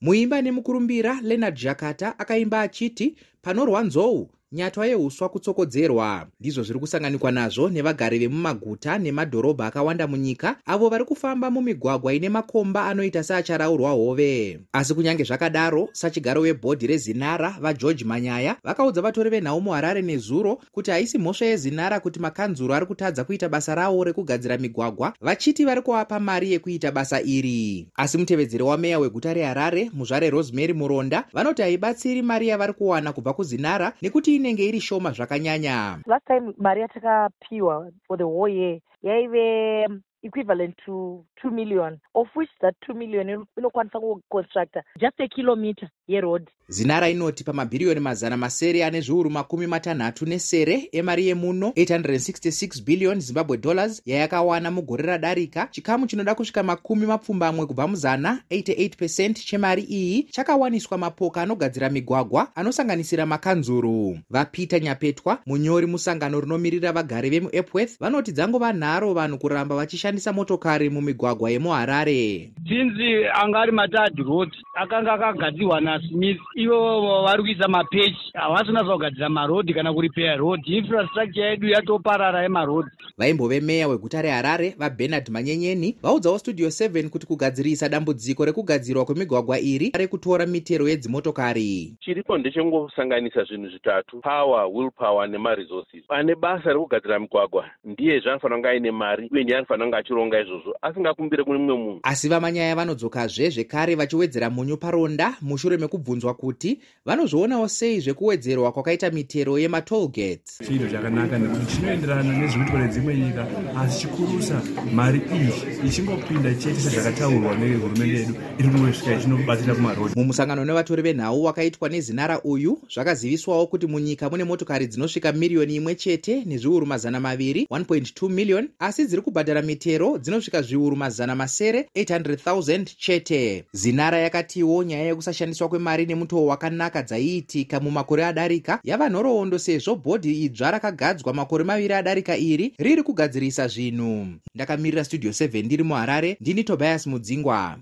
muimba nemukurumbira leonard jakata akaimba achiti panorwa nzou nyatwa yeuswa kutsokodzerwa. Ndizvo zviri kusanganikwa nazvo nevagari vemumaguta nemadhorobha akawanda munyika avo vari kufamba mumigwagwa ine makomba anoita seacharaurwa hove. Asi kunyange zvakadaro sachigaro webhodhi rezinara vageorge manyaya vakaudza vatori venhau muharare nezuro kuti haisi mhosva yezinara kuti makanzuro ari kutadza kuita basa ravo rekugadzira migwagwa vachiti vari kuvapa mari yekuita basa iri. Asi mutevedzeri wameya weguta reharare muzvare rosemary muronda vanoti haibatsiri mari yavari kuwana kubva kuzinara nekuti inenge iri shoma zvakanyanya. Last time mari yatakapiwa for the whole year yaive equivalent to two million of which that two million inokwanisa kuconstructa just a kilometer yeroad. Zinara inoti pamabhiriyoni mazana masere ane zviuru makumi matanhatu nesere emari yemuno 866 billion zimbabwe dollars yayakawana mugore radarika. Chikamu chinoda kusvika makumi mapfumbamwe kubva muzana 88 pecent chemari iyi chakawaniswa mapoka anogadzira migwagwa anosanganisira makanzuru. Vapeter nyapetwa munyori musangano rinomirira vagari vemuepworth vanoti dzangova nharo vanhu kuramba vachishandisa motokari mumigwagwa yemuharare sinzi anga ari matad road akanga akagadzirwa nasmith. Ivo vari kuisa mapechi. Havasi kunasa kugadzira marodhi kana kuripeya rodhi infrastructure yedu yatoparara yemarodhi vaimbove meya weguta reharare vabernard manyenyeni vaudzawo studio 7 kuti kugadzirisa dambudziko rekugadzirwa kwemigwagwa iri rekutora mitero yedzimotokari. Chiripo ndechengosanganisa zvinhu zvitatu power will power nemaresources ane basa rekugadzira migwagwa ndiyezve anofanira kunge aine mari uye ndiye anofanira kunge achironga izvozvo asingakumbire kune mumwe munhu. Asi vamanyaya vanodzokazve zvekare vachiwedzera munyu paronda mushure mekubvunzwa kuti vanozvionawo sei zvekuwedzerwa kwakaita mitero yematolgates chinhu chakanaka nekuti chinoenderana nezvekutore dzimwe nyika asi chikurusa mari iyi ichingopinda chete sezvakataurwa nehurumende yedu iri kunosvika ichinobatsira kumarodhi mumusangano nevatori venhau wakaitwa nezinara uyu zvakaziviswawo kuti munyika mune motokari dzinosvika miriyoni imwe chete nezviuru mazana maviri 1.2 million asi dziri kubhadhara mitero dzinosvika zviuru mazana masere 800 000 chete. Zinara yakatiwo nyaya yekusashandiswa kwemari nemutoo wakanaka dzaiitika mumakore adarika yava nhoroondo sezvo bhodhi idzva rakagadzwa makore maviri adarika iri riri kugadzirisa zvinhu. Ndakamirira studio 7 ndiri muharare ndini tobias mudzingwa